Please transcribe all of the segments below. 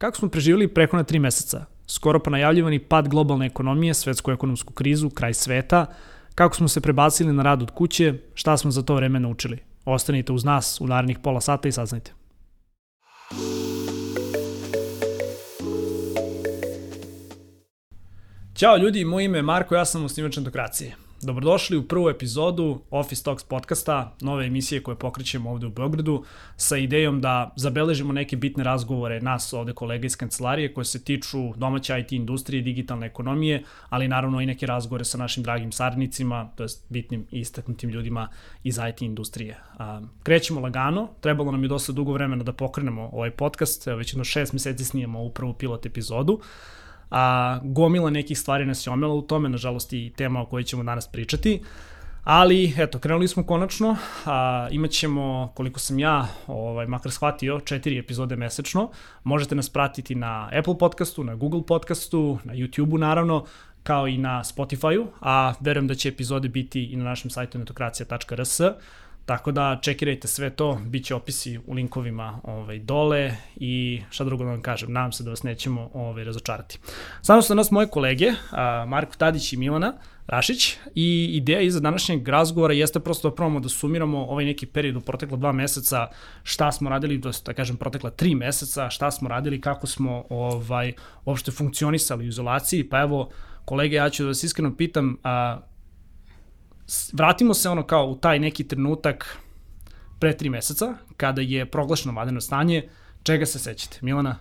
Kako smo preživjeli na tri meseca? Skoro pa najavljivani pad globalne ekonomije, svetsku ekonomsku krizu, kraj sveta, kako smo se prebacili na rad od kuće, šta smo za to vreme naučili. Ostanite uz nas u narednih pola sata i saznajte. Ćao ljudi, moje ime je Marko, ja sam osnivač Antokracije. Dobrodošli u prvu epizodu Office Talks podcasta, nove emisije koje pokrećemo ovde u Beogradu, sa idejom da zabeležimo neke bitne razgovore nas ovde kolega iz kancelarije koje se tiču domaće IT industrije, digitalne ekonomije, ali naravno i neke razgovore sa našim dragim saradnicima, to jest bitnim i istaknutim ljudima iz IT industrije. Krećemo lagano, trebalo nam je dosta dugo vremena da pokrenemo ovaj podcast, već jedno šest meseci snijemo ovu prvu pilot epizodu a gomila nekih stvari nas je omela u tome, nažalost i tema o kojoj ćemo danas pričati. Ali, eto, krenuli smo konačno, a, imat ćemo, koliko sam ja, ovaj, makar shvatio, četiri epizode mesečno. Možete nas pratiti na Apple podcastu, na Google podcastu, na YouTube-u naravno, kao i na Spotify-u, a verujem da će epizode biti i na našem sajtu netokracija.rs. Tako da čekirajte sve to, bit će opisi u linkovima ovaj, dole i šta drugo da vam kažem, nadam se da vas nećemo ovaj, razočarati. Samo su nas moje kolege, a, Marko Tadić i Milana Rašić i ideja iza današnjeg razgovora jeste prosto da probamo da sumiramo ovaj neki period u protekla dva meseca, šta smo radili, to da kažem protekla tri meseca, šta smo radili, kako smo ovaj, uopšte funkcionisali u izolaciji, pa evo, kolege, ja ću da vas iskreno pitam, a, vratimo se ono kao u taj neki trenutak pre tri meseca, kada je proglašeno vanredno stanje, čega se sećate? Milana?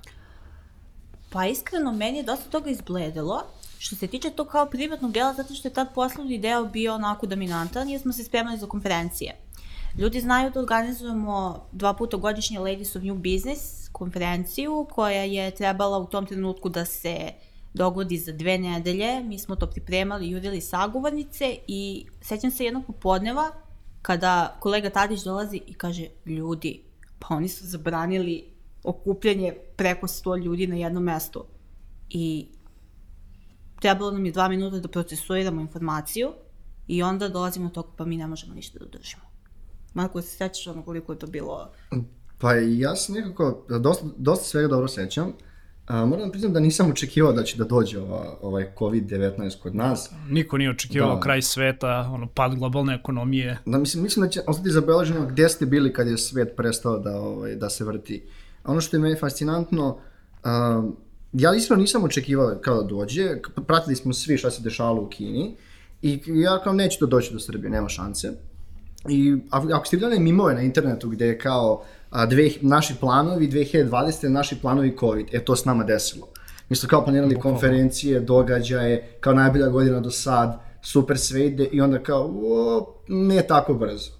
Pa iskreno, meni je dosta toga izbledelo, što se tiče to kao privatnog dela, zato što je tad poslovni deo bio onako dominantan, jer smo se spremali za konferencije. Ljudi znaju da organizujemo dva puta godišnje Ladies of New Business konferenciju, koja je trebala u tom trenutku da se uh, dogodi za dve nedelje. Mi smo to pripremali, jurili sagovornice i sećam se jednog popodneva kada kolega Tadić dolazi i kaže, ljudi, pa oni su zabranili okupljanje preko 100 ljudi na jednom mestu. I trebalo nam je dva minuta da procesuiramo informaciju i onda dolazimo do toga pa mi ne možemo ništa da udržimo. Marko, se sećaš ono koliko je to bilo? Pa ja se nekako, dosta, dosta svega dobro sećam. A, moram da priznam da nisam očekivao da će da dođe ova, ovaj COVID-19 kod nas. Niko nije očekivao da. kraj sveta, ono, pad globalne ekonomije. Da, mislim, mislim da će ostati zabeleženo gde ste bili kad je svet prestao da, ovaj, da se vrti. Ono što je meni fascinantno, a, ja iskreno nisam očekivao kao da dođe, pratili smo svi šta se dešavalo u Kini i ja kao neću to doći do Srbije, nema šanse. I ako ste vidjeli mimove na internetu gde je kao a, dve, naši planovi 2020. naši planovi COVID. E, to s nama desilo. Mi smo kao planirali Bukalo. konferencije, događaje, kao najbolja godina do sad, super sve ide i onda kao, o, ne tako brzo.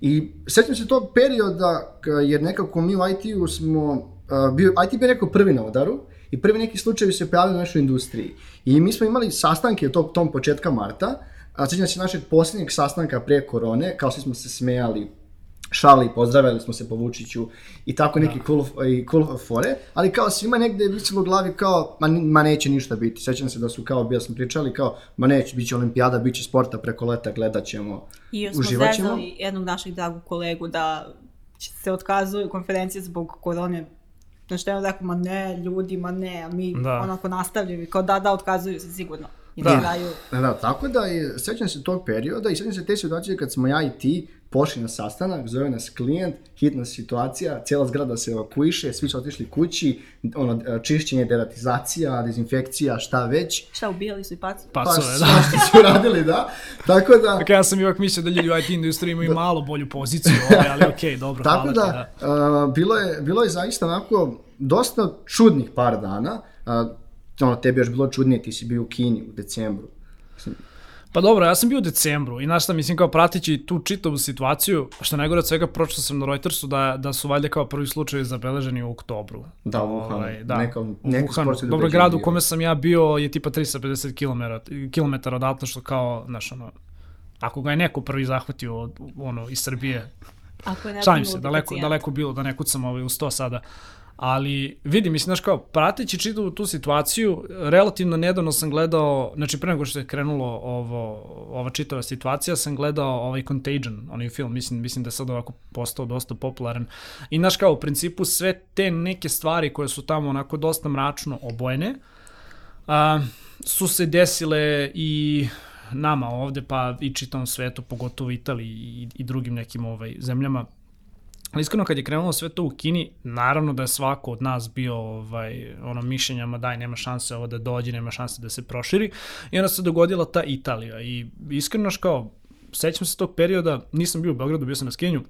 I sećam se tog perioda, jer nekako mi u IT-u smo, bio, IT bio neko prvi na udaru i prvi neki slučajevi se pojavili u našoj industriji. I mi smo imali sastanke tog, tom početka marta, a sećam se našeg posljednjeg sastanka pre korone, kao svi smo se smejali šali, pozdravili smo se po Vučiću i tako neki da. cool, i cool fore, ali kao svima negde je visilo u glavi kao, ma, ma neće ništa biti. Sećam se da su kao, bio smo pričali kao, ma neće, bit će olimpijada, bit će sporta preko leta, gledat ćemo, I još smo zezali jednog našeg dragog kolegu da se otkazuju konferencije zbog korone Na što je on rekao, ma ne, ljudi, ma ne, a mi da. onako nastavljaju, kao da, da, otkazuju se sigurno. I da, da, da, tako da, sećam se tog perioda i sećam se te situacije kad smo ja i ti pošli na sastanak, zove nas klijent, hitna situacija, cijela zgrada se evakuiše, svi su otišli kući, ono, čišćenje, deratizacija, dezinfekcija, šta već. Šta, ubijali su i pacu? Pacove, pa, da. Šta su radili, da. Tako da... Dakle, ja sam ipak mislio da ljudi u IT industriji imaju da. malo bolju poziciju, ovaj, ali okej, okay, dobro, Tako hvala da, ti, da. Uh, bilo, je, bilo je zaista onako dosta čudnih par dana, uh, ono, tebi još bilo čudnije, ti si bio u Kini u decembru. Pa dobro, ja sam bio u decembru i znaš šta, mislim kao pratići tu čitavu situaciju, što najgore od svega pročito sam na Reutersu da, da su valjda kao prvi slučaj zabeleženi u oktobru. Da, u Wuhanu. Ovaj, da, neka, neka Wuhanu. Dobro, grad u kome sam ja bio je tipa 350 km, km odatle što kao, znaš, ono, ako ga je neko prvi zahvatio od, ono, iz Srbije, Ako je Šalim se, daleko, daleko bilo da ne kucam ovaj u sto sada. Ali vidi, mislim, znaš kao, prateći čitavu tu situaciju, relativno nedavno sam gledao, znači pre nego što je krenulo ovo, ova čitava situacija, sam gledao ovaj Contagion, onaj film, mislim, mislim da je sad ovako postao dosta popularan. I znaš kao, u principu sve te neke stvari koje su tamo onako dosta mračno obojene, a, su se desile i nama ovde, pa i čitavom svetu, pogotovo Italiji i, i drugim nekim ovaj, zemljama Ali iskreno kad je krenulo sve to u Kini, naravno da je svako od nas bio ovaj, ono mišljenjama daj nema šanse ovo da dođe, nema šanse da se proširi. I onda se dogodila ta Italija. I iskreno kao sećam se tog perioda, nisam bio u Beogradu, bio sam na Skenju,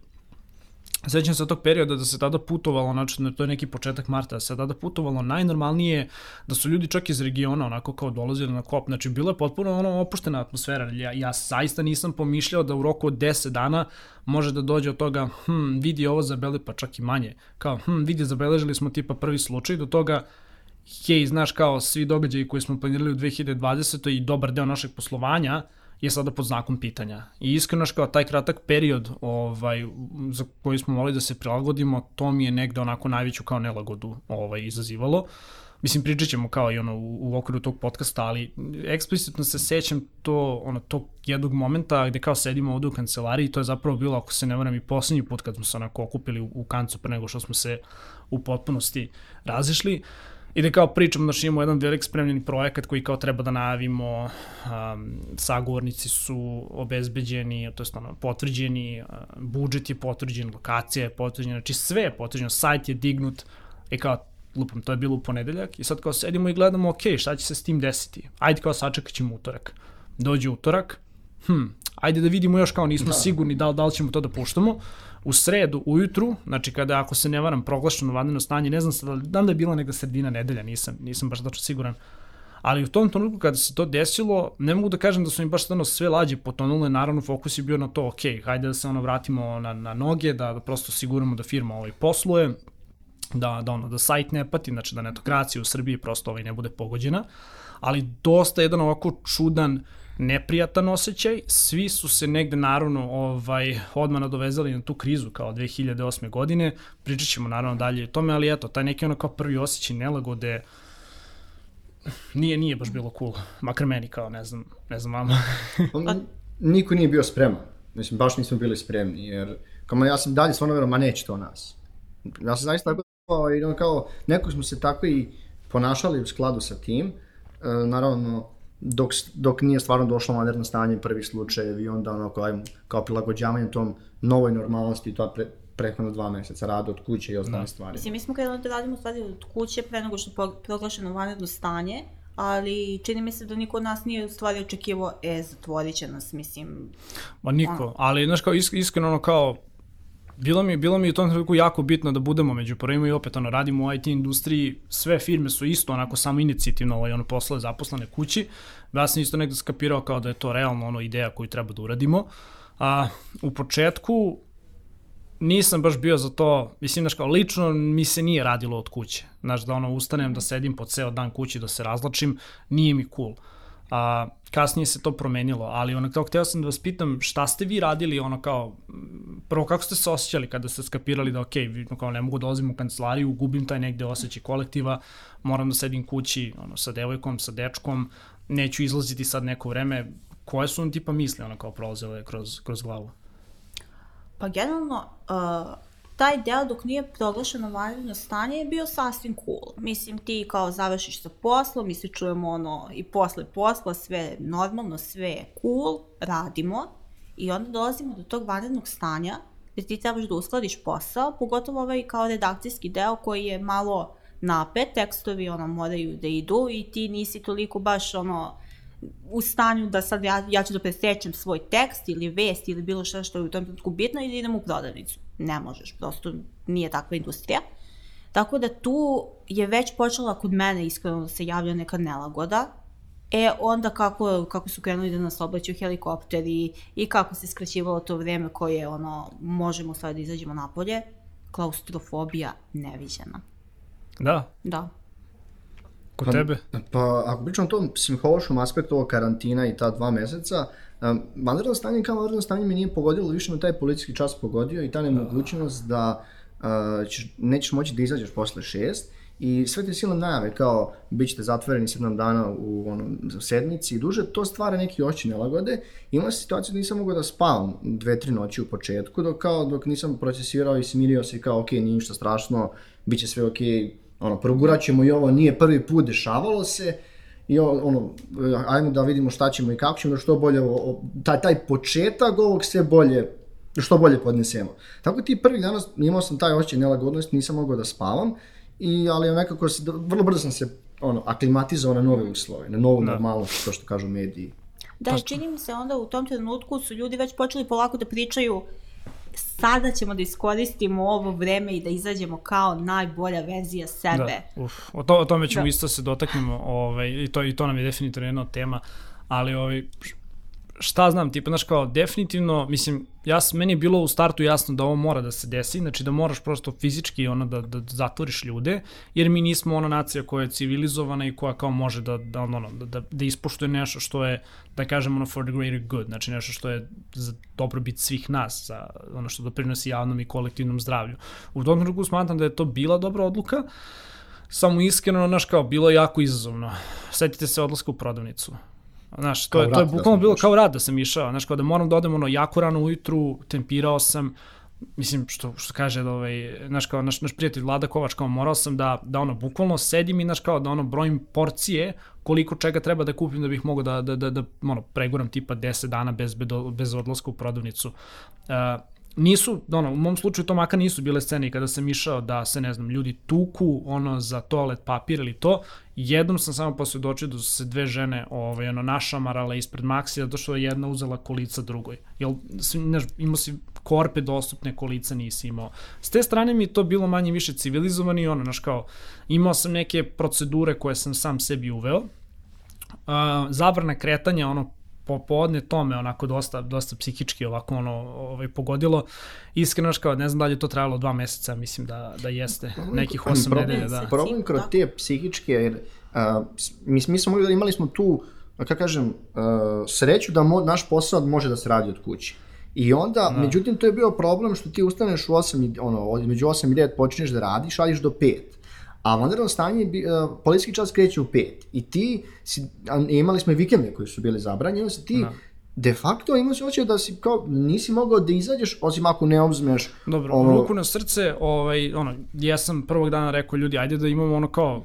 Sećam se tog perioda da se tada putovalo, znači to je neki početak marta, da se tada putovalo najnormalnije, da su ljudi čak iz regiona onako kao dolazili na kop, znači bilo je potpuno ono opuštena atmosfera, ja, ja zaista nisam pomišljao da u roku od 10 dana može da dođe od toga, hm, vidi ovo zabeli, pa čak i manje, kao, hm, vidi zabeležili smo tipa prvi slučaj, do toga, hej, znaš kao svi događaji koji smo planirali u 2020. i dobar deo našeg poslovanja, je sada pod znakom pitanja. I iskreno kao taj kratak period ovaj, za koji smo morali da se prilagodimo, to mi je negde onako najveću kao nelagodu ovaj, izazivalo. Mislim, pričat ćemo kao i ono u, u okviru tog podcasta, ali eksplicitno se sećam to, ono, tog jednog momenta gde kao sedimo ovde u kancelariji, to je zapravo bilo, ako se ne varam, i poslednji put kad smo se onako okupili u, u kancu pre nego što smo se u potpunosti razišli. Uh, I da kao pričamo, znači imamo jedan velik spremljeni projekat koji kao treba da najavimo, um, sagovornici su obezbeđeni, to je ono, potvrđeni, uh, budžet je potvrđen, lokacija je potvrđena, znači sve je potvrđeno, sajt je dignut i kao lupam, to je bilo u ponedeljak i sad kao sedimo i gledamo, ok, šta će se s tim desiti? Ajde kao sačekat ćemo utorak. Dođe utorak, hm, ajde da vidimo još kao nismo da. sigurni da da li ćemo to da puštamo u sredu ujutru, znači kada ako se ne varam proglašeno vanredno stanje, ne znam sad, da li je bila neka sredina nedelja, nisam, nisam baš tačno siguran, ali u tom trenutku kada se to desilo, ne mogu da kažem da su mi baš stvarno sve lađe potonule, naravno fokus je bio na to, ok, hajde da se ono vratimo na, na noge, da, da prosto siguramo da firma ovaj posluje, da, da, ono, da sajt ne pati, znači da netokracija u Srbiji prosto ovaj ne bude pogođena, ali dosta jedan ovako čudan uh, neprijatan osjećaj, svi su se negde naravno ovaj, odmah nadovezali na tu krizu kao 2008. godine, pričat ćemo naravno dalje o tome, ali eto, taj neki ono kao prvi osjećaj nelagode, nije, nije baš bilo cool, makar meni kao, ne znam, ne znam vama. Niko nije bio spreman, mislim, baš nismo bili spremni, jer kao ja sam dalje stvarno verujem, ma neće to nas. Ja sam zaista tako i ono kao, neko smo se tako i ponašali u skladu sa tim, e, naravno, dok, dok nije stvarno došlo moderno stanje prvi slučajevi i onda ono kao, kao prilagođavanje tom novoj normalnosti to pre, prethodno dva meseca rada od kuće i ostale da. stvari. Mislim, mi smo kada da radimo stvari od kuće pre nego što je proglašeno vanredno stanje, ali čini mi se da niko od nas nije u stvari očekivao, e, zatvorit će nas, mislim... Ma niko, on... ali znaš kao iskreno ono kao bilo mi, bilo mi u tom trenutku jako bitno da budemo među prvima i opet ono, radimo u IT industriji, sve firme su isto onako samo inicijativno ovaj, ono, posle zaposlene kući. Ja sam isto negde skapirao kao da je to realno ono ideja koju treba da uradimo. A, u početku nisam baš bio za to, mislim, znaš kao, lično mi se nije radilo od kuće. Znaš, da ono, ustanem da sedim po ceo dan kući da se razlačim, nije mi cool. A, kasnije se to promenilo, ali ono, kao, hteo sam da vas pitam šta ste vi radili, ono kao, prvo kako ste se osjećali kada ste skapirali da ok, kao ne mogu da dolazim u kancelariju, gubim taj negde osjećaj kolektiva, moram da sedim kući ono, sa devojkom, sa dečkom, neću izlaziti sad neko vreme, koje su on tipa misle ono kao prolazile kroz, kroz glavu? Pa generalno, uh, taj deo dok nije proglašeno vanredno stanje je bio sasvim cool. Mislim, ti kao završiš sa poslom, mi se čujemo ono i posle posla, sve normalno, sve je cool, radimo i onda dolazimo do tog vanrednog stanja gde ti trebaš da uskladiš posao, pogotovo ovaj kao redakcijski deo koji je malo napet, tekstovi ono moraju da idu i ti nisi toliko baš ono u stanju da sad ja, ja ću da presrećem svoj tekst ili vest ili bilo što što je u tom trenutku bitno i da idem u prodavnicu. Ne možeš, prosto nije takva industrija. Tako da tu je već počela kod mene iskreno da se javlja neka nelagoda. E, onda kako, kako su krenuli da nas oblaću helikopteri i kako se skraćivalo to vreme koje ono, možemo sad da izađemo napolje, klaustrofobija neviđena. Da? Da. Kod pa, tebe? Pa, ako pričam o tom psihološkom aspektu ovog karantina i ta dva meseca, um, vanredno stanje kao vanredno stanje mi nije pogodilo, više me taj policijski čas pogodio i ta nemogućnost da uh, ćeš, nećeš moći da izađeš posle šest. I sve te silne najave kao bit ćete zatvoreni 7 dana u ono, sedmici i duže, to stvara neki oči nelagode. Imao sam situaciju da nisam mogao da spavam dve, tri noći u početku, dok, kao, dok nisam procesirao i smirio se kao ok, nije ništa strašno, bit će sve ok, ono, progurat ćemo i ovo, nije prvi put, dešavalo se, i ono, ajmo da vidimo šta ćemo i kako ćemo, što bolje, o, taj, taj početak ovog sve bolje, što bolje podnesemo. Tako ti prvih dana imao sam taj osjećaj nelagodnosti, nisam mogao da spavam, i, ali nekako se, vrlo brzo sam se ono, aklimatizao na nove uslove, na novu da. normalnost, to što kažu mediji. Da, čini mi se onda u tom trenutku su ljudi već počeli polako da pričaju sada ćemo da iskoristimo ovo vreme i da izađemo kao najbolja verzija sebe. Da, uf, o, to, o tome ćemo da. isto se dotaknemo ovaj, i, to, i to nam je definitivno jedna tema, ali ovaj, šta znam, tipa, znaš kao, definitivno, mislim, ja, meni je bilo u startu jasno da ovo mora da se desi, znači da moraš prosto fizički ono da, da zatvoriš ljude, jer mi nismo ona nacija koja je civilizovana i koja kao može da, da, ono, da, da, da ispoštuje nešto što je, da kažemo, ono, for the greater good, znači nešto što je za dobrobit svih nas, za ono što doprinosi javnom i kolektivnom zdravlju. U tom trenutku smatram da je to bila dobra odluka, samo iskreno, znaš kao, bilo je jako izazovno. Setite se odlaska u prodavnicu Znaš, to, je, to je da bukvalno da bilo kao rad da sam išao, znaš, kao da moram da odem ono jako rano ujutru, tempirao sam, mislim, što, što kaže, da, ovaj, znaš, kao, naš, naš prijatelj Vlada Kovač, kao morao sam da, da ono, bukvalno sedim i, znaš, kao da ono, brojim porcije, koliko čega treba da kupim da bih mogao da, da, da, da ono, preguram tipa 10 dana bez, bez odlaska u prodavnicu. Uh, nisu, ono, u mom slučaju to makar nisu bile scene kada sam išao da se, ne znam, ljudi tuku, ono, za toalet papir ili to, jednom sam samo posvjedočio da su se dve žene, ovaj, ono, našamarale ispred Maxi, zato što je jedna uzela kolica drugoj. Jel, znaš, imao si korpe dostupne, kolica nisi imao. S te strane mi to bilo manje više civilizovani, ono, znaš, kao, imao sam neke procedure koje sam sam sebi uveo, uh, zabrana kretanja, ono, popodne to me onako dosta, dosta psihički ovako ono ovaj, pogodilo. Iskreno kao ne znam da li je to trajalo dva meseca, mislim da, da jeste nekih osam nedelja. Da. Problem kroz te psihičke, jer uh, mi, mi smo imali smo tu, kako kažem, uh, sreću da mo, naš posao može da se radi od kuće. I onda, da. međutim, to je bio problem što ti ustaneš u 8, ono, među 8 i 9 počinješ da radiš, radiš do 5 a vanredno stanje, uh, policijski čas kreće u pet i ti, si, a, imali smo i vikende koji su bili zabranjeni, si ti. Da de facto ima se oće da si kao, nisi mogao da izađeš, osim ako ne obzmeš... Dobro, ono... ruku na srce, ovaj, ono, ja sam prvog dana rekao ljudi, ajde da imamo ono kao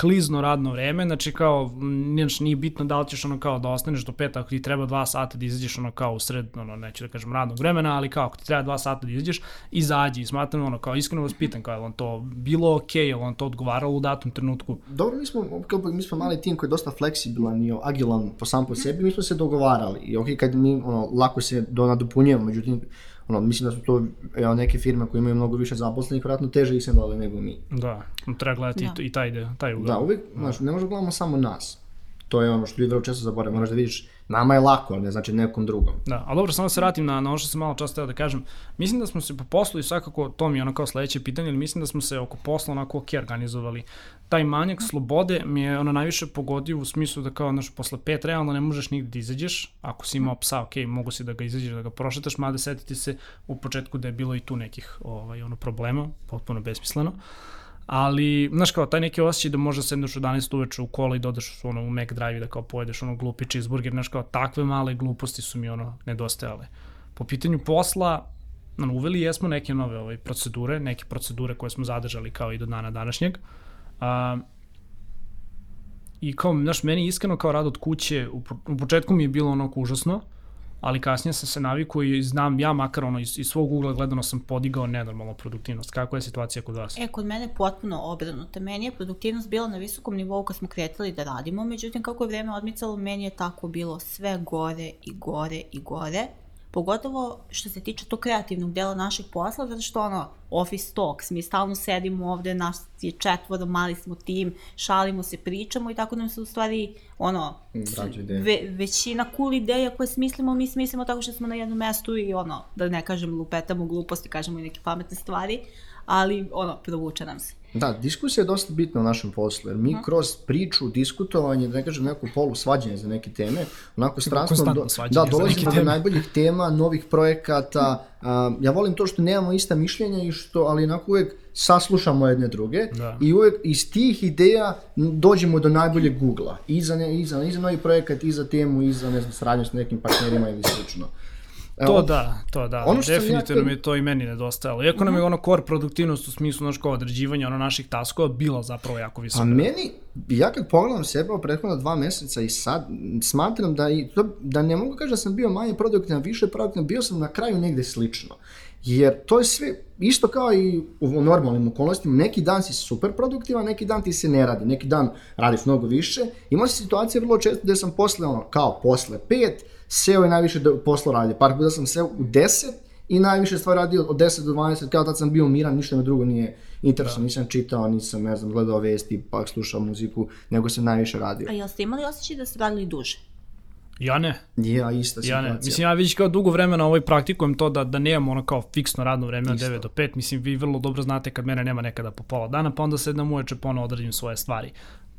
klizno radno vreme, znači kao, znači, nije bitno da li ćeš ono kao da ostaneš do peta, ako ti treba dva sata da izađeš ono kao u sred, ono, neću da kažem radnog vremena, ali kao ako ti treba dva sata da izađeš, izađi. I smatram ono kao iskreno vas pitan kao je on to bilo ok, je on to odgovaralo u datom trenutku? Dobro, mi smo, kao, mi smo mali tim koji je dosta fleksibilan i agilan po sam po sebi, mi smo se dogovarali. I ok, kad mi ono, lako se do nadopunjujemo, međutim, ono, mislim da su to evo, neke firme koje imaju mnogo više zaposlenih, vratno teže ih se dole nego mi. Da, treba gledati da. i, taj, taj ugao. Da, uvijek, da. znaš, ne možemo da gledamo samo nas. To je ono što ljudi vrlo često zaboravaju, moraš da vidiš Nama je lako, ali ne znači nekom drugom. Da, ali dobro, samo da se vratim na, na ono što sam malo čas teo da kažem. Mislim da smo se po poslu i svakako, to mi je ono kao sledeće pitanje, ali mislim da smo se oko posla onako ok organizovali. Taj manjak slobode mi je ono najviše pogodio u smislu da kao, znaš, posle pet realno ne možeš nigde da izađeš. Ako si imao psa, ok, mogu si da ga izađeš, da ga prošetaš, mada setiti se u početku da je bilo i tu nekih ovaj, ono, problema, potpuno besmisleno. Uh, ali, znaš kao, taj neki osjećaj da možda sedneš u 11 uveče u kola i dodeš ono, u Mac Drive i da kao pojedeš ono glupi cheeseburger, znaš kao, takve male gluposti su mi ono nedostajale. Po pitanju posla, ono, uveli jesmo neke nove ovaj, procedure, neke procedure koje smo zadržali kao i do dana današnjeg. A, I kao, znaš, meni iskreno kao rad od kuće, u, u početku mi je bilo onako užasno, ali kasnije sam se navikao i znam ja makar ono iz, iz svog ugla gledano sam podigao nenormalnu produktivnost. Kako je situacija kod vas? E, kod mene potpuno obrnuto. Meni je produktivnost bila na visokom nivou kad smo kretali da radimo, međutim kako je vreme odmicalo, meni je tako bilo sve gore i gore i gore Pogotovo što se tiče tog kreativnog dela našeg posla, zato što ono, office talks, mi stalno sedimo ovde, nas je četvoro, mali smo tim, šalimo se, pričamo i tako nam se u stvari, ono, ve, većina cool ideja koje smislimo, mi smislimo tako što smo na jednom mestu i ono, da ne kažem lupetamo gluposti, kažemo i neke pametne stvari, ali ono, provuče nam se. Da, diskusija je dosta bitna u našem poslu, jer mi kroz priču, diskutovanje, da ne kažem neko polu svađanje za neke teme, onako strastno, do, da, dolazimo do najboljih tema, novih projekata, a, ja volim to što nemamo ista mišljenja i što, ali onako uvek saslušamo jedne druge Da. i uvek iz tih ideja dođemo do najboljeg Google-a, i za, ne, i, za, i za novi projekat, i za temu, i za, ne znam, saradnju s nekim partnerima ili slično. To Evo, da, to da. Ono što Definitivno ja- mi je to i meni nedostajalo. Iako nam je ono core produktivnost u smislu znaš kao određivanja ono naših taskova bila zapravo jako visoka. Pa meni, ja kad pogledam sebe u prethodna dva meseca i sad, smatram da, i to, da ne mogu kaži da sam bio manje produktivan, više produktivan, bio sam na kraju negde slično. Jer to je sve isto kao i u normalnim okolnostima, neki dan si super produktivan, neki dan ti se ne radi, neki dan radiš mnogo više. Imao si situacije vrlo često gde sam posle, ono, kao posle pet, seo i najviše do, posla radio. Par puta sam seo u deset i najviše stvari radio od 10 do 12, kao tad sam bio miran, ništa me drugo nije interesantno, nisam čitao, nisam, ne znam, gledao vesti, pak slušao muziku, nego sam najviše radio. A jel ste imali osjećaj da ste radili duže? Ja ne. Ja, ista Ja situacija. ne. Mislim, ja već kao dugo vremena ovaj praktikujem to da, da nemam ono kao fiksno radno vreme od Isto. 9 do 5. Mislim, vi vrlo dobro znate kad mene nema nekada po pola dana, pa onda sedam uveče ponovo odradim svoje stvari.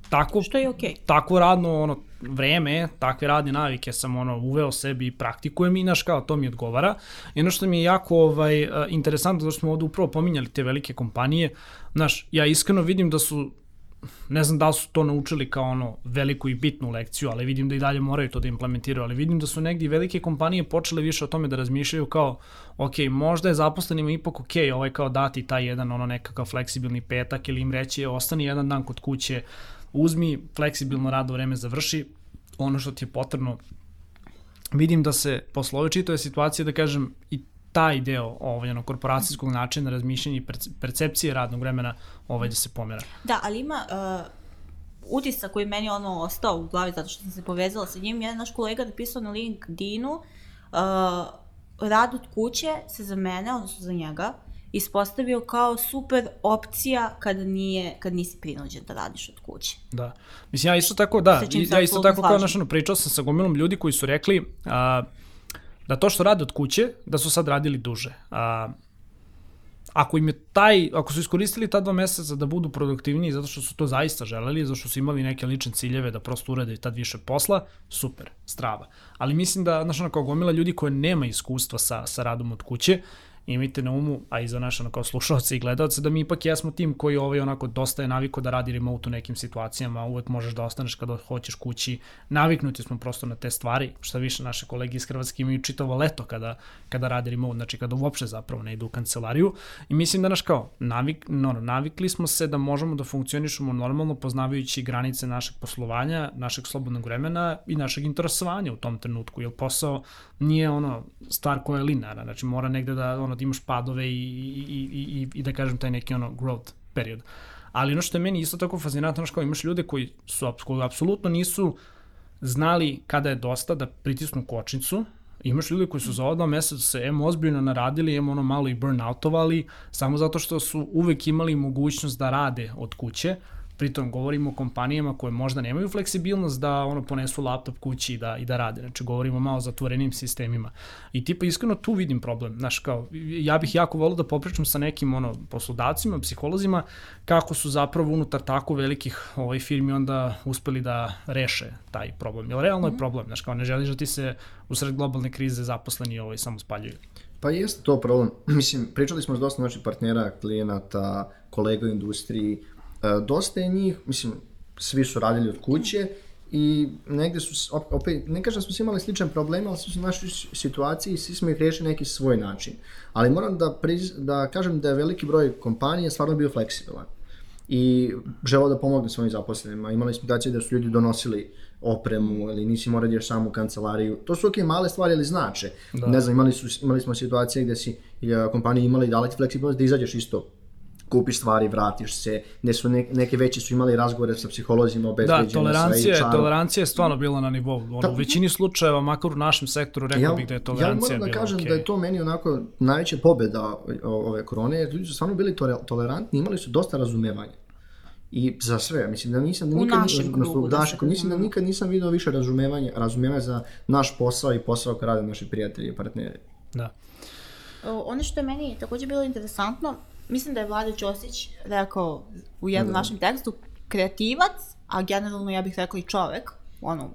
Tako, Što je okej. takvo radno ono vreme, takve radne navike sam ono uveo sebi i praktikujem i naš kao to mi odgovara. I ono što mi je jako ovaj eh, interesantno zato što smo ovde upravo pominjali te velike kompanije, znaš, ja iskreno vidim da su ne znam da li su to naučili kao ono veliku i bitnu lekciju, ali vidim da i dalje moraju to da implementiraju, ali vidim da su negdje velike kompanije počele više o tome da razmišljaju kao, ok, možda je zaposlenima ipak ok, ovaj kao dati taj jedan ono nekakav fleksibilni petak ili im reći ostani jedan dan kod kuće, uzmi fleksibilno radno vreme završi, ono što ti je potrebno vidim da se posle ove čitave situacije, da kažem, i taj deo ovaj, ono, korporacijskog načina razmišljanja i perce- percepcije radnog vremena ovaj, da se pomera. Da, ali ima uh, utisak koji je meni ono ostao u glavi zato što sam se povezala sa njim. Jedan naš kolega napisao na LinkedInu uh, rad od kuće se za mene, odnosno za njega, ispostavio kao super opcija kada, nije, kad nisi prinuđen da radiš od kuće. Da. Mislim, ja isto tako, da, ja isto tako kao ono, pričao sam sa gomilom ljudi koji su rekli a, da to što rade od kuće, da su sad radili duže. A, ako im je taj, ako su iskoristili ta dva meseca da budu produktivniji zato što su to zaista želeli, zato što su imali neke lične ciljeve da prosto urade tad više posla, super, strava. Ali mislim da, znaš, ono, kao gomila ljudi koje nema iskustva sa, sa radom od kuće, imajte na umu, a i za naše kao slušalce i gledalce, da mi ipak jesmo tim koji ovaj onako dosta je naviko da radi remote u nekim situacijama, uvek možeš da ostaneš kada hoćeš kući, naviknuti smo prosto na te stvari, šta više naše kolege iz Hrvatske imaju čitavo leto kada, kada rade remote, znači kada uopšte zapravo ne idu u kancelariju. I mislim da naš kao, navik, no, navikli smo se da možemo da funkcionišemo normalno poznavajući granice našeg poslovanja, našeg slobodnog vremena i našeg interesovanja u tom trenutku, jer posao nije ono stvar koja je linearna, znači mora negde da ono da imaš padove i, i, i, i, da kažem taj neki ono growth period. Ali ono što je meni isto tako fascinantno, znaš kao imaš ljude koji su koji apsolutno nisu znali kada je dosta da pritisnu kočnicu, Imaš ljude koji su za ova dva meseca se em ozbiljno naradili, em ono malo i burnoutovali, samo zato što su uvek imali mogućnost da rade od kuće, pritom govorimo o kompanijama koje možda nemaju fleksibilnost da ono ponesu laptop kući i da, i da rade. Znači govorimo malo o zatvorenim sistemima. I tipa iskreno tu vidim problem. Znaš, kao, ja bih jako volio da popričam sa nekim ono, poslodavcima, psiholozima, kako su zapravo unutar tako velikih ovaj, firmi onda uspeli da reše taj problem. Jer realno je problem, znaš, kao ne želiš da ti se usred globalne krize zaposleni ovaj, samo spaljuju. Pa jeste to problem. Mislim, pričali smo s dosta naših partnera, klijenata, kolega u industriji. E, dosta je njih, mislim, svi su radili od kuće i negde su, opet, ne kažem da smo svi imali sličan problem, ali su se našli u situaciji i svi smo ih rešili neki svoj način. Ali moram da, priz, da kažem da je veliki broj kompanija stvarno bio fleksibilan i želeo da pomogne svojim zaposlenima. Imali smo situacije da su ljudi donosili opremu ili nisi morao da sam u kancelariju. To su ok, male stvari, ali znače. Da. Ne znam, imali, su, imali smo situacije gde si e, kompanije imali dali ti fleksibilnost da izađeš isto kupiš stvari, vratiš se, gde su ne, neke veće su imali razgovore sa psiholozima, Da, obezbeđenja, tolerancija, sa je, tolerancija je stvarno bila na nivou. Ono, Da. u većini slučajeva, makar u našem sektoru, rekao bih da je ja tolerancija moram da bila kažem okej. da je to meni onako najveća pobeda ove korone, jer ljudi su stvarno bili tolerantni, imali su dosta razumevanja. I za sve, mislim da nisam da U nikad, našem da da, se mislim da nikad nisam video više razumevanja, razumevanja za naš posao i posao koji rade naši prijatelji i partneri. Da. O, Ono što je meni takođe bilo interesantno, mislim da je Vlada Ćosić rekao u jednom Da. našem tekstu kreativac, a generalno ja bih rekla i čovek, ono,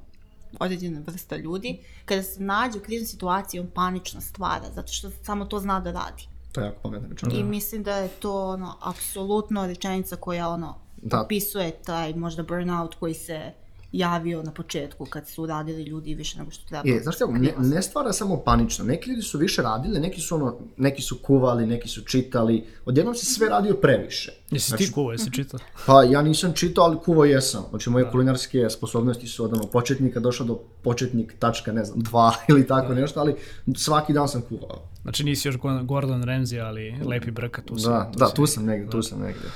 određena vrsta ljudi, kada se nađe u kriznoj situaciji, on panično stvara, zato što samo to zna da radi. To je jako pametno rečeno. I mislim da je to ono, apsolutno rečenica koja ono, Da. opisuje taj možda burnout koji se javio na početku kad su radili ljudi više nego što treba. Je, znaš kako, ne, ne stvara samo panično. Neki ljudi su više radili, neki su ono, neki su kuvali, neki su čitali. Odjednom se sve radio previše. Jesi ti kuva, jesi čitao? Pa ja nisam čitao, ali kuvao jesam. Znači moje kulinarske sposobnosti su od ono početnika došao do početnik tačka, ne znam, dva ili tako nešto, ali svaki dan sam kuvao. Znači nisi još Gordon Ramsay, ali lepi brka tu si. Da, tu da, si. tu sam negdje, tu sam negdje.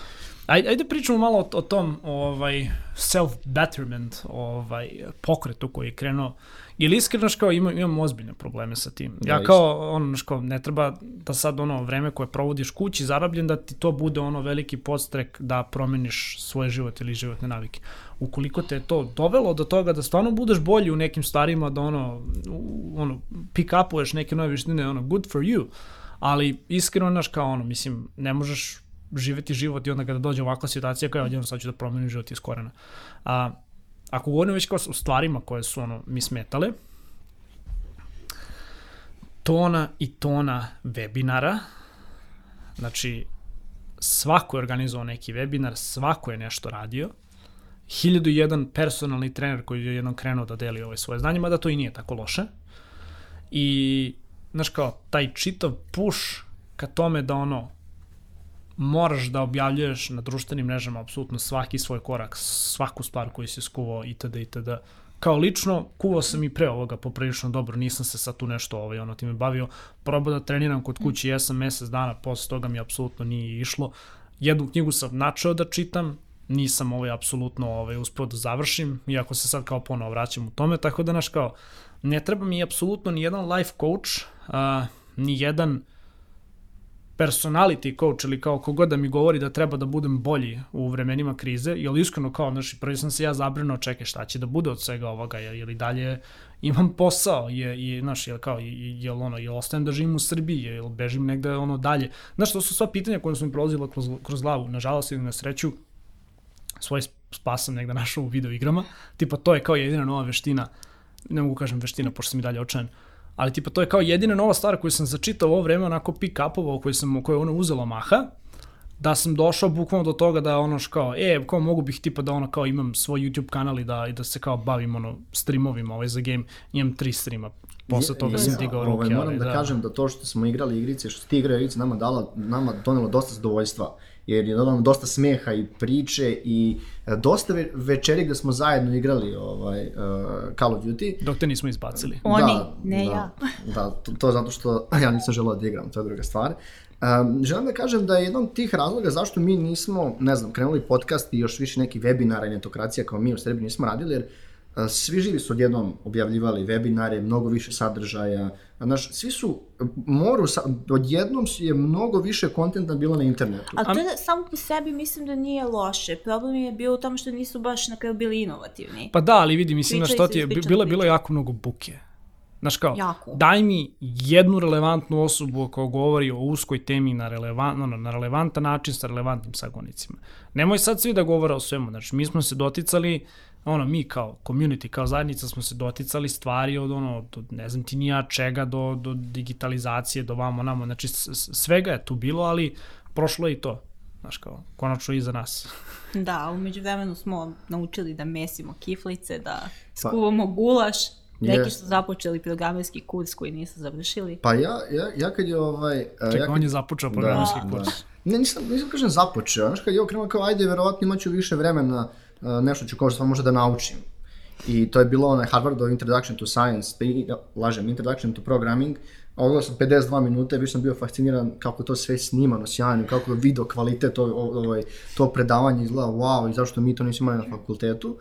Ajde, ajde pričamo malo o, o tom ovaj, self-betterment ovaj, pokretu koji je krenuo. Ili iskreno, kao imam, imam ozbiljne probleme sa tim. Ja Da, kao, ono, kao, ne treba da sad ono vreme koje provodiš kući zarabljen da ti to bude ono veliki podstrek da promeniš svoj život ili životne navike. Ukoliko te je to dovelo do toga da stvarno budeš bolji u nekim stvarima, da ono, ono pick upuješ neke nove vještine, ono, good for you. Ali iskreno, znaš, kao ono, mislim, ne možeš živeti život i onda kada dođe ovakva situacija kao odjednom sad ću da promenim život iz korena. A, ako govorimo već kao o stvarima koje su ono, mi smetale, tona i tona webinara, znači svako je organizovao neki webinar, svako je nešto radio, 1001 personalni trener koji je jednom krenuo da deli ove svoje znanje, mada to i nije tako loše. I, znaš kao, taj čitav push ka tome da ono, moraš da objavljuješ na društvenim mrežama apsolutno svaki svoj korak, svaku stvar koju si skuvao itd. itd. Kao lično, kuvao sam i pre ovoga poprilično dobro, nisam se sad tu nešto ovaj, ono, time bavio. Probao da treniram kod kući, jesam mesec dana, posle toga mi apsolutno nije išlo. Jednu knjigu sam načeo da čitam, nisam ovaj apsolutno ovaj uspeo da završim, iako se sad kao ponovo vraćam u tome, tako da naš kao ne treba mi apsolutno ni jedan life coach, a, ni jedan personality coach ili kao kogod da mi govori da treba da budem bolji u vremenima krize, jer iskreno kao, znaš, prvi sam se ja zabrinuo, čekaj, šta će da bude od svega ovoga, je- ili dalje imam posao, je, i, znaš, jel kao, je, jel ono, jel ostajem da živim u Srbiji, jel bežim negde ono dalje. Znaš, to su sva pitanja koje su mi prolazila kroz, kroz glavu, nažalost ili na sreću, svoj spas sam negde našao u video igrama, tipa to je kao jedina nova veština, ne mogu kažem veština, pošto sam i dalje očajan, ali tipa to je kao jedina nova stvar koju sam začitao ovo vreme, onako pick upovao, koju sam, koju je ono uzelo maha, da sam došao bukvalno do toga da ono kao, e, kao mogu bih tipa da ono kao imam svoj YouTube kanal i da, i da se kao bavim ono streamovima ovaj za game, imam tri streama, posle toga sam digao ruke. Ovaj, moram ali, da, kažem da to što smo igrali igrice, što ti igrao igrice, nama, dala, nama donelo dosta zadovoljstva. Jer je donelo dosta smeha i priče i e, dosta ve večeri gde smo zajedno igrali ovaj, uh, Call of Duty. Dok te nismo izbacili. Oni, da, ne da, ja. Da, to, to zato što ja nisam želeo da igram, to je druga stvar. Um, želim da kažem da je jedan od tih razloga zašto mi nismo, ne znam, krenuli podcast i još više neki webinara i netokracija kao mi u Srbiji nismo radili, jer uh, svi živi su odjednom objavljivali webinare, mnogo više sadržaja, znaš, svi su, moru, sa, odjednom je mnogo više kontenta bilo na internetu. Ali to je samo po sebi mislim da nije loše. Problem je bio u tome što nisu baš na kraju bili inovativni. Pa da, ali vidi, mislim, znaš, su ti je, bilo je bilo jako mnogo buke. Znaš kao, Jako. daj mi jednu relevantnu osobu koja govori o uskoj temi na, relevan, ono, na relevantan način sa relevantnim sagonicima. Nemoj sad svi da govore o svemu. Znači, mi smo se doticali, ono, mi kao community, kao zajednica smo se doticali stvari od ono, do, ne znam ti nija čega, do, do digitalizacije, do vamo namo. Znači, s- s- svega je tu bilo, ali prošlo je i to. Znaš kao, konačno i za nas. Da, umeđu vremenu smo naučili da mesimo kiflice, da Pa- skuvamo gulaš. Neki Je. su započeli programerski kurs koji nisu završili. Pa ja, ja, ja kad je ovaj... ja Čekaj, kad- on je započeo programski Da, kurs. Ne, nisam, nisam kažem započeo, znaš kad je ovo krenuo kao ajde, verovatno imaću više vremena, nešto ću kao što možda da naučim. I to je bilo onaj Harvardov Introduction to Science, i, lažem, Introduction to Programming, Ogledao sam 52 minute, više sam bio fasciniran kako to sve snimano sjajno, kako je video kvalitet, ovaj, to predavanje izgleda wow i zašto mi to nismo imali na fakultetu,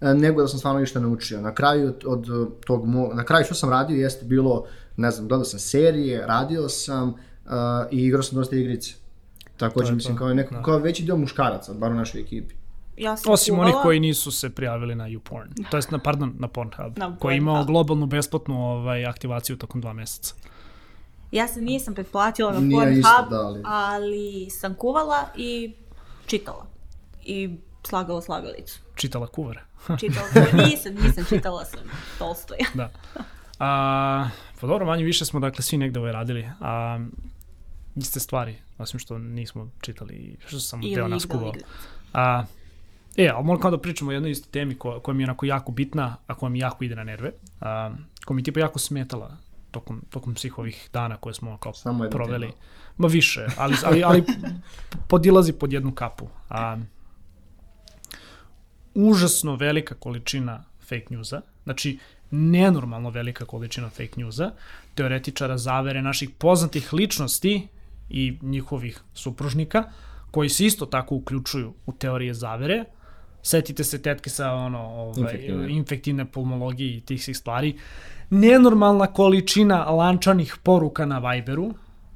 e, nego da sam stvarno ništa naučio. Na kraju od, tog mo, na kraju što sam radio jeste bilo, ne znam, gledao sam serije, radio sam uh, i igrao sam dosta igrice. Takođe, je mislim, kao, neko, da. kao veći dio muškaraca, bar u našoj ekipi. Ja sam Osim kuvala, onih koji nisu se prijavili na YouPorn. To jest, na, pardon, na Pornhub. Na koji je imao globalnu besplatnu ovaj, aktivaciju tokom dva meseca. Ja se nisam pretplatila na Nije Pornhub, isto, da, ali- ali sam kuvala i čitala. I slagala slagalicu. Čitala kuvar. Čitala sam, nisam, nisam, čitala sam Tolstoja. da. A, pa dobro, manje više smo dakle svi negde ovaj radili. A, iste stvari, osim što nismo čitali i što sam Ili deo nas igrala kuvao. A, e, ali moram kao da pričamo o jednoj istoj temi koja, koja mi je onako jako bitna, a koja mi jako ide na nerve, a, koja mi je tipa jako smetala tokom, tokom svih ovih dana koje smo kao Samo proveli. tema. Ma više, ali, ali, ali podilazi pod jednu kapu. A, užasno velika količina fake newsa, znači nenormalno velika količina fake newsa, teoretičara zavere naših poznatih ličnosti i njihovih supružnika, koji se isto tako uključuju u teorije zavere. Setite se tetke sa ono, ovaj, Infektivne. infektivne pulmologije i tih svih stvari. Nenormalna količina lančanih poruka na Viberu,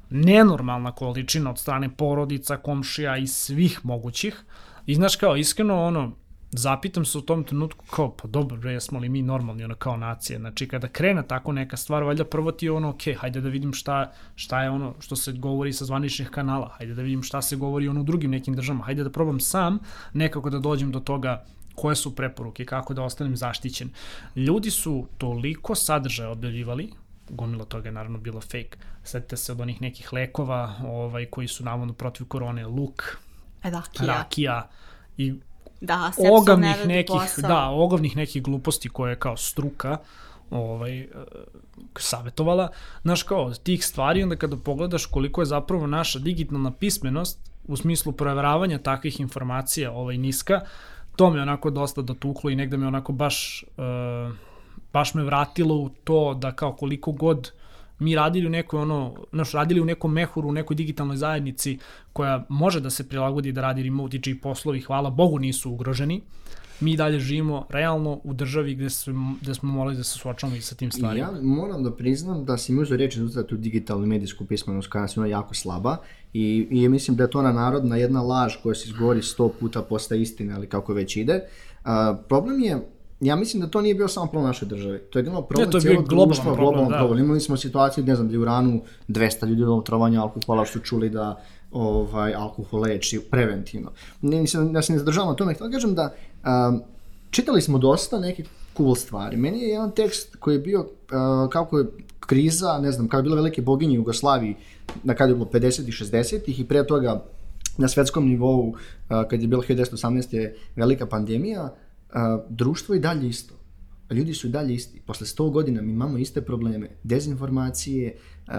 nenormalna količina od strane porodica, komšija i svih mogućih. I znaš kao, iskreno, ono, zapitam se u tom trenutku kao, pa dobro, bre, jesmo li mi normalni, ono, kao nacije. Znači, kada krene tako neka stvar, valjda prvo ti je ono, ok, hajde da vidim šta, šta je ono što se govori sa zvaničnih kanala, hajde da vidim šta se govori ono u drugim nekim državama, hajde da probam sam nekako da dođem do toga koje su preporuke, kako da ostanem zaštićen. Ljudi su toliko sadržaja objavljivali, gomila toga je naravno bilo fake. Setite se od onih nekih lekova ovaj, koji su navodno protiv korone, luk, Rakija. rakija i Da, ne ogavnih radi nekih, posao. da, ogavnih nekih gluposti koje je kao struka ovaj, e, savjetovala. Znaš, kao, tih stvari, onda kada pogledaš koliko je zapravo naša digitalna pismenost u smislu proveravanja takvih informacija ovaj, niska, to me onako dosta dotuklo i negde me onako baš, uh, baš me vratilo u to da kao koliko god mi radili u nekoj ono, znaš, radili u nekom mehuru, u nekoj digitalnoj zajednici koja može da se prilagodi da radi remote i poslovi, hvala Bogu, nisu ugroženi. Mi dalje živimo realno u državi gde, smo, gde smo morali da se suočavamo i sa tim stvarima. ja moram da priznam da si mi uzeo reći za tu digitalnu medijsku pismenost koja ima jako slaba i, i mislim da je to ona narodna jedna laž koja se izgovori sto puta postaje istine, ali kako već ide. Uh, problem je Ja mislim da to nije bio samo problem naše države. To je bilo problem Ne, to je bio globalan društva, problem, globalan da. problem. Imali smo situaciju, ne znam, da je u Iranu 200 ljudi od trovanja alkohola što su čuli da ovaj, alkohol leči preventivno. Ne, mislim, da se ne zadržavam na tome, htio da kažem da um, čitali smo dosta nekih cool stvari. Meni je jedan tekst koji je bio uh, kako je kriza, ne znam, kada je bila velike boginje Jugoslaviji, na kada je bilo 50 i 60 i pre toga na svetskom nivou, uh, kad je bilo 1918. je velika pandemija, uh, društvo je i dalje isto. Ljudi su i dalje isti. Posle 100 godina mi imamo iste probleme. Dezinformacije, uh,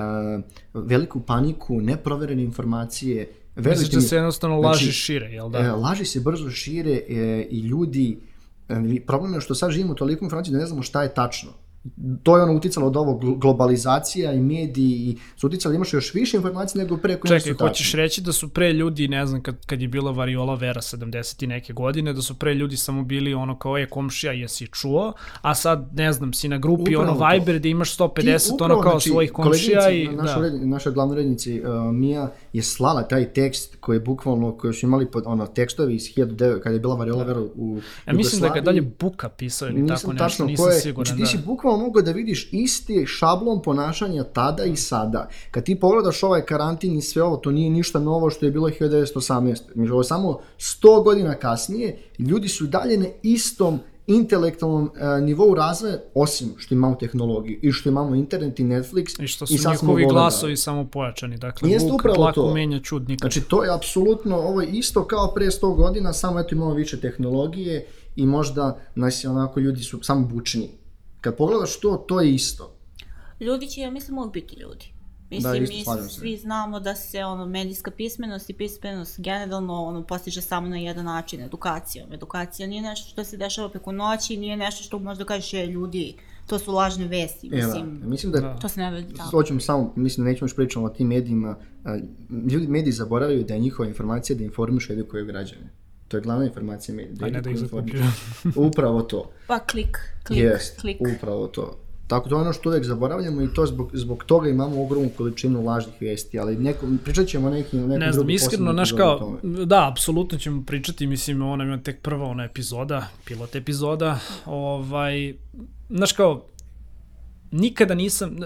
veliku paniku, neproverene informacije. Misliš da se jednostavno znači, laži šire, jel da? E, laži se brzo šire e, i ljudi, e, problem je što sad živimo u toliko informacija da ne znamo šta je tačno. To je ono uticalo od ovog gl- globalizacija i mediji i su uticali da imaš još više informacija nego pre koje Čekaj, hoćeš reći da su pre ljudi, ne znam, kad, kad je bila variola vera 70 i neke godine, da su pre ljudi samo bili ono kao, je, komšija, jesi čuo, a sad, ne znam, si na grupi Upravo ono to. Viber da imaš 150 ono upravo, kao znači, svojih komšija i... Naša, Da. ured, naša glavna urednica uh, Mija je slala taj tekst koji je bukvalno, koji su imali pod, ono, tekstovi iz 1900, kada je bila variola vera u Ja mislim da ga dalje. Buka pisao ili tako nešto, tačno nisam je, siguran. znači ti da. si bukvalno mogao da vidiš isti šablon ponašanja tada i sada. Kad ti pogledaš ovaj karantin i sve ovo, to nije ništa novo što je bilo 1918. Znači, ovo je samo 100 godina kasnije, ljudi su dalje na istom intelektualnom e, nivou razvoja, osim što imamo tehnologiju i što imamo internet i Netflix I što su i njihovi glasovi samo pojačani, dakle, Jeste Vuk lako to. menja čud nikad. Znači, to je apsolutno, ovo je isto kao pre 100 godina, samo eto imamo više tehnologije i možda, znači, onako, ljudi su samo bučni. Kad pogledaš to, to je isto. Ljudi će, ja mislim, uvijek biti ljudi. Da, Mislim, isto, mi svi znamo da se ono, medijska pismenost i pismenost generalno ono, postiže samo na jedan način, edukacijom. Edukacija nije nešto što se dešava preko noći, nije nešto što možda kažeš je ljudi, to su lažne vesti, mislim, mislim da, Da. to se ne vidi tako. hoćemo samo, mislim, nećemo još pričamo o tim medijima, ljudi, mediji zaboravljaju da je njihova informacija da informišu edukuju građane. To je glavna informacija medija. A ne da ih zakupljuju. informišu. Upravo to. Pa klik, klik, Jest, klik. upravo to. Tako je ono što uvek zaboravljamo i to zbog, zbog toga imamo ogromnu količinu lažnih vesti, ali neko, pričat ćemo o nekim, nekom Ne znam, iskreno, o kao, da, apsolutno ćemo pričati, mislim, ona ima tek prva ona epizoda, pilot epizoda, ovaj, znaš kao, nikada nisam,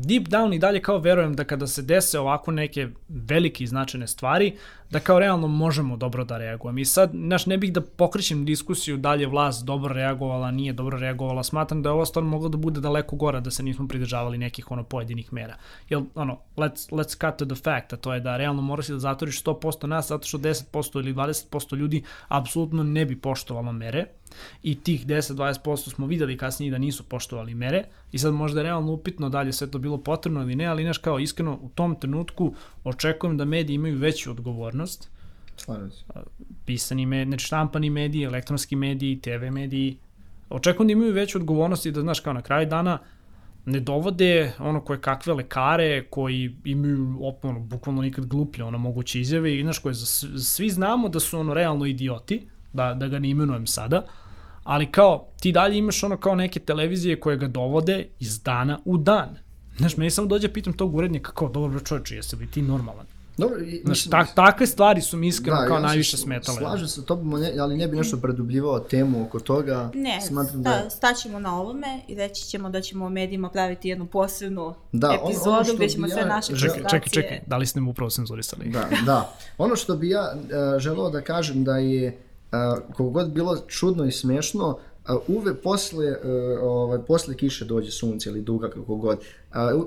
deep down i dalje kao verujem da kada se dese ovako neke velike i značajne stvari, da kao realno možemo dobro da reagujemo. I sad, znaš, ne bih da pokrećem diskusiju da li je vlast dobro reagovala, nije dobro reagovala, smatram da je ovo stvarno moglo da bude daleko gora da se nismo pridržavali nekih ono pojedinih mera. Jel, ono, let's, let's cut to the fact, a to je da realno moraš da zatvoriš 100% nas, zato što 10% ili 20% ljudi apsolutno ne bi poštovalo mere, i tih 10-20% smo videli kasnije da nisu poštovali mere i sad možda je realno upitno da li je sve to bilo potrebno ili ne, ali znaš kao iskreno u tom trenutku očekujem da mediji imaju veću odgovornost Slažem se. pisani mediji, znači štampani mediji, elektronski mediji, TV mediji. Očekujem da imaju veću odgovornost i da, znaš, kao na kraju dana ne dovode ono koje kakve lekare koji imaju ono, bukvalno nikad gluplje ono moguće izjave i znaš koje svi znamo da su ono realno idioti, da, da ga ne imenujem sada, ali kao ti dalje imaš ono kao neke televizije koje ga dovode iz dana u dan. Znaš, meni samo dođe pitam tog urednika kao, dobro čovječe, jesi li ti normalan? Dobro, i, Znaš, tak, takve stvari su mi iskreno da, kao ja najviše smetale. Slažem se, to bi, ali ne bi nešto predubljivao temu oko toga. Ne, Smatram sta, da... staćemo na ovome i reći ćemo da ćemo u medijima praviti jednu posebnu da, epizodu ono, ono gde ćemo ja, sve naše čekaj, čekaj, čekaj, da li ste mu upravo cenzurisali? Da, da. Ono što bi ja uh, želeo da kažem da je uh, koliko god bilo čudno i smešno, uve posle, uh, ovaj, posle kiše dođe sunce ili duga kako god.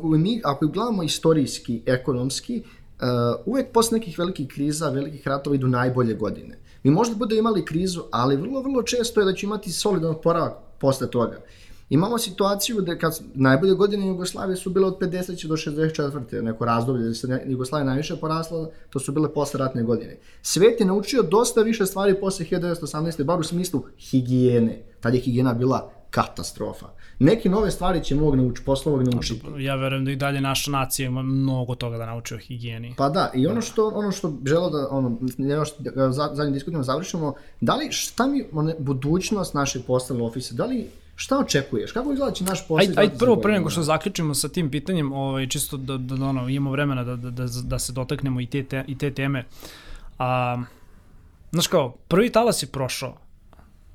Mi, ako gledamo istorijski, ekonomski, uh, uvek posle nekih velikih kriza, velikih ratova idu najbolje godine. Mi možda bude imali krizu, ali vrlo, vrlo često je da će imati solidan oporavak posle toga. Imamo situaciju da kad najbolje godine Jugoslavije su bile od 50. do 64. neko razdoblje da se Jugoslavija najviše porasla, to su bile posle ratne godine. Svet je naučio dosta više stvari posle 1918. bar u smislu higijene. Tad je higijena bila katastrofa. Neke nove stvari će mog nauč, posle ovog naučiti. Ja verujem da i dalje naša nacija ima mnogo toga da nauči o higijeni. Pa da, i ono što, ono što želo da, ono, još zadnji diskutimo završimo, da li, šta mi, one, budućnost našeg poslovnog ofisa, da li Šta očekuješ? Kako izgleda će naš posao? Ajde, aj, prvo, pre nego što zaključimo sa tim pitanjem, ovaj, čisto da, da, da ono, imamo vremena da, da, da, da se dotaknemo i te, te, i te teme. A, znaš kao, prvi talas je prošao.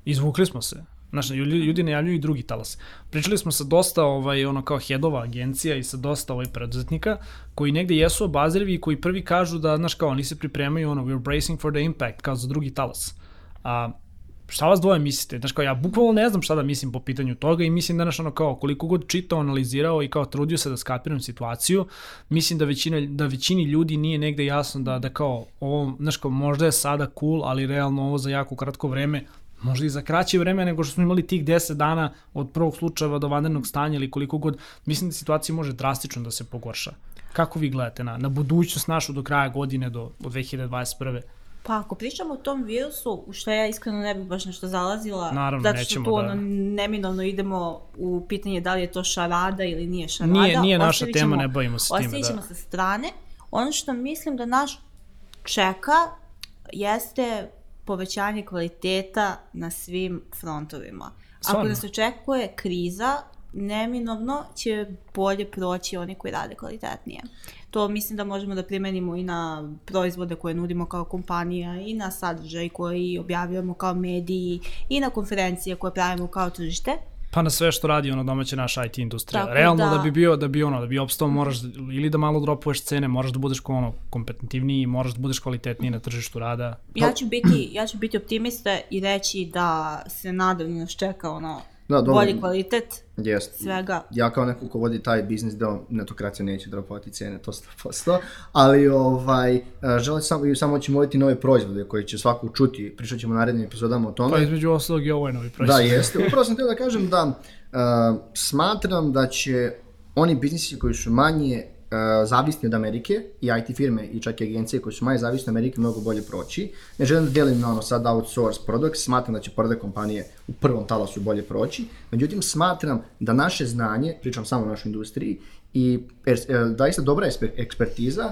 Izvukli smo se. Znaš, ljudi, ljudi najavljuju i drugi talas. Pričali smo sa dosta ovaj, ono kao headova agencija i sa dosta ovaj preduzetnika koji negde jesu obazrivi i koji prvi kažu da, znaš kao, oni se pripremaju ono, we're bracing for the impact, kao za drugi talas. A, šta vas dvoje mislite? Znaš kao, ja bukvalno ne znam šta da mislim po pitanju toga i mislim da, znaš, ono kao, koliko god čitao, analizirao i kao trudio se da skapiram situaciju, mislim da, većina, da većini ljudi nije negde jasno da, da kao, ovo, znaš kao, možda je sada cool, ali realno ovo za jako kratko vreme možda i za kraće vreme nego što smo imali tih 10 dana od prvog slučaja do vanrednog stanja ili koliko god, mislim da situacija može drastično da se pogorša. Kako vi gledate na, na budućnost našu do kraja godine, do, do 2021. Pa ako pričamo o tom virusu, u što ja iskreno ne bih baš nešto zalazila, Naravno, zato što tu da. neminovno idemo u pitanje da li je to šarada ili nije šarada. Nije, nije naša tema, ne bavimo se time. Ostavit ćemo da. sa strane. Ono što mislim da naš čeka jeste povećanje kvaliteta na svim frontovima. Svarno. Ako nas očekuje kriza, neminovno će bolje proći oni koji rade kvalitetnije. To mislim da možemo da primenimo i na proizvode koje nudimo kao kompanija i na sadržaj koji objavljujemo kao mediji i na konferencije koje pravimo kao tržište. Pa na sve što radi ono domaća naša IT industrija. Tako Realno da... da bi bio da bi ono da bi opstao moraš ili da malo dropuješ cene, moraš da budeš ono kompetitivniji, moraš da budeš kvalitetniji na tržištu rada. Ja ću biti ja ću biti optimista i reći da se nadam da nas čeka ono da, dobro, bolji kvalitet jest. svega. Ja kao neko ko vodi taj biznis da netokracija neće dropovati cene, to 100%, ali ovaj, e, želim samo, samo ćemo voditi nove proizvode koji će svako čuti, pričat ćemo narednim epizodama o tome. Pa između ostalog i ovo je novi proizvod. Da, jeste. Upravo sam htio da kažem da uh, smatram da će oni biznisi koji su manje zavisni od Amerike i IT firme i čak i agencije koje su manje zavisne od Amerike mnogo bolje proći. Ne želim da delim na ono sad outsource product, smatram da će prve kompanije u prvom talasu bolje proći, međutim smatram da naše znanje, pričam samo o našoj industriji, i er, daista dobra ekspertiza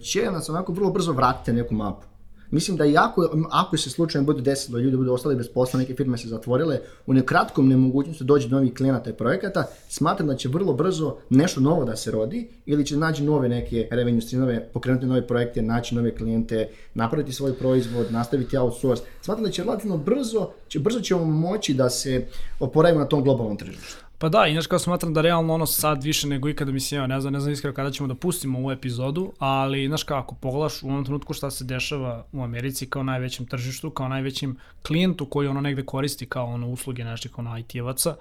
će nas onako vrlo brzo vratiti neku mapu. Mislim da jako, ako se slučajno bude desilo da ljudi budu ostali bez posla, neke firme se zatvorile, u nekratkom nemogućnosti da dođe do novih klijenata i projekata, smatram da će vrlo brzo nešto novo da se rodi ili će naći nove neke revenue streamove, pokrenuti nove projekte, naći nove klijente, napraviti svoj proizvod, nastaviti outsource. Smatram da će relativno brzo, će, brzo ćemo moći da se oporavimo na tom globalnom tržištu. Pa da, inače kao smatram da realno ono sad više nego ikada, mislim, ja ne znam, ne znam iskreno kada ćemo da pustimo ovu epizodu, ali znaš kao ako pogledaš u ovom trenutku šta se dešava u Americi kao najvećem tržištu, kao najvećim klijentu koji ono negde koristi kao ono usluge naših ono IT-evaca,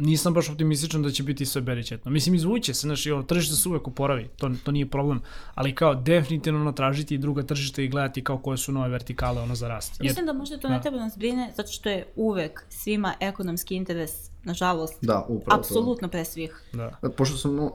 nisam baš optimističan da će biti sve beričetno. Mislim, izvuće se, znaš, ono, tržište se uvek oporavi, to, to nije problem, ali kao definitivno ono, tražiti i druga tržišta i gledati kao koje su nove vertikale ono za rast. Jer, Mislim da možda to da. ne treba nas brine, zato što je uvek svima ekonomski interes, nažalost, da, upravo apsolutno pre svih. Da. Pošto smo,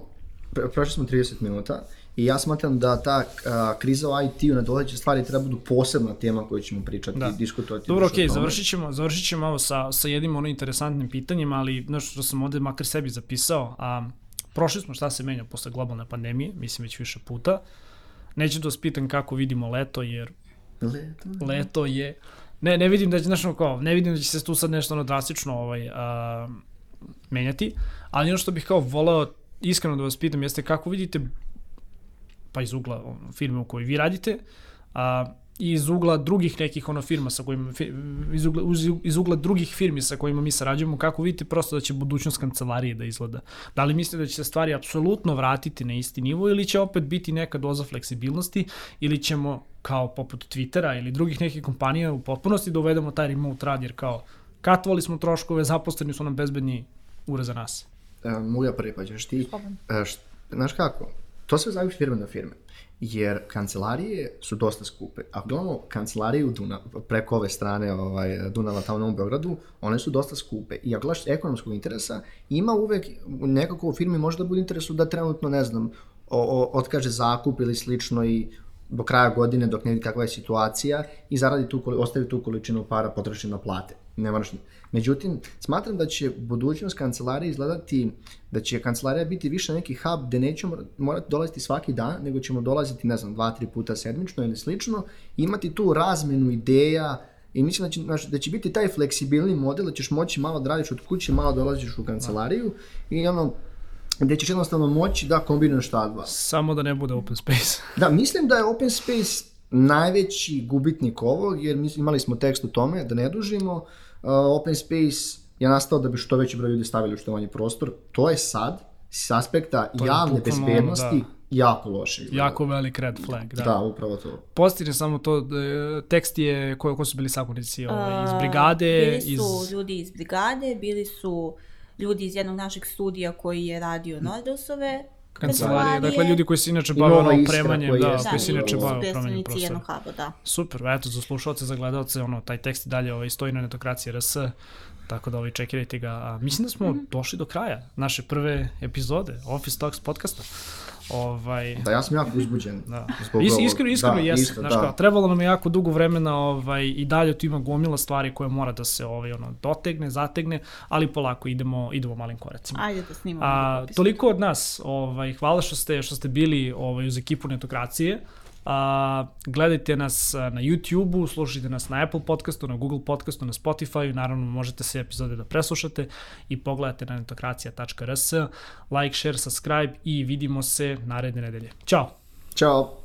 prešli smo 30 minuta, I ja smatram da ta a, kriza u IT-u na doleće stvari treba budu posebna tema koju ćemo pričati da. i diskutovati. Dobro, okej, okay, završit ćemo, završit ćemo ovo sa, sa jednim ono interesantnim pitanjima, ali nešto što sam ovde makar sebi zapisao, a prošli smo šta se menja posle globalne pandemije, mislim već više puta. Neću da vas pitam kako vidimo leto, jer leto, leto je... Ne, ne vidim da će, znaš, kao, ne vidim da će se tu sad nešto ono drastično ovaj, a, menjati, ali ono što bih kao voleo iskreno da vas pitam jeste kako vidite pa iz ugla ono, firme u kojoj vi radite, a, i iz ugla drugih nekih ono firma sa kojima iz ugla, iz ugla drugih firmi sa kojima mi sarađujemo kako vidite prosto da će budućnost kancelarije da izgleda? Da li mislite da će se stvari apsolutno vratiti na isti nivo ili će opet biti neka doza fleksibilnosti ili ćemo kao poput Twittera ili drugih nekih kompanija u potpunosti da uvedemo taj remote rad jer kao katovali smo troškove zaposleni su nam bezbedni ure za nas? E, mogu ja prvi pa ćeš ti. E, št, znaš kako To sve zavisi firme na firme. Jer kancelarije su dosta skupe. Ako gledamo kancelariju Duna, preko ove strane ovaj, Dunava tamo na Beogradu, one su dosta skupe. I ako gledaš ekonomskog interesa, ima uvek nekako u firmi može da bude interesu da trenutno, ne znam, o, o, otkaže zakup ili slično i do kraja godine dok ne vidi kakva je situacija i zaradi tu, ostavi tu količinu para potroši na plate. Ne moraš. Međutim, smatram da će budućnost kancelarije izgledati, da će kancelarija biti više neki hub gde nećemo morati dolaziti svaki dan, nego ćemo dolaziti, ne znam, dva, tri puta sedmično ili slično, imati tu razmenu ideja, I mislim da će, znaš, da će biti taj fleksibilni model, da ćeš moći malo da radiš od kuće, malo dolaziš u kancelariju i ono, gde ćeš jednostavno moći da kombinuješ ta dva. Samo da ne bude open space. da, mislim da je open space najveći gubitnik ovog, jer mi imali smo tekst o tome, da ne dužimo, uh, open space je nastao da bi što veći broj ljudi stavili u što manji prostor. To je sad, s aspekta to javne bezbednosti, da jako loše. Izgleda. Jako velik red flag, da. Da, upravo to. Postire samo to, e, tekst je, ko, ko su bili sagovornici ovaj, iz brigade? Bili su iz... ljudi iz brigade, bili su ljudi iz jednog našeg studija koji je radio Nordosove kancelarije, dakle ljudi koji se inače bave ono opremanjem, da, da, koji se inače bave opremanjem prostora. Huba, da. Super, eto, za slušalce, za gledalce, ono, taj tekst i dalje ovaj, stoji na netokraciji RS, tako da ovaj, čekirajte ga. A, mislim da smo mm -hmm. došli do kraja naše prve epizode Office Talks podcasta. Ovaj, da, ja sam jako uzbuđen. Da. Is, iskreno, iskreno da, jesam. Isto, znaš, da. kao, trebalo nam je jako dugo vremena ovaj, i dalje tu ima gomila stvari koje mora da se ovaj, ono, dotegne, zategne, ali polako idemo, idemo malim koracima. Ajde da snimamo. A, toliko od nas. Ovaj, hvala što ste, što ste bili ovaj, uz ekipu Netokracije. A, gledajte nas na YouTube-u, slušajte nas na Apple podcastu, na Google podcastu, na Spotify, naravno možete sve epizode da preslušate i pogledate na netokracija.rs, like, share, subscribe i vidimo se naredne nedelje. Ćao! Ćao!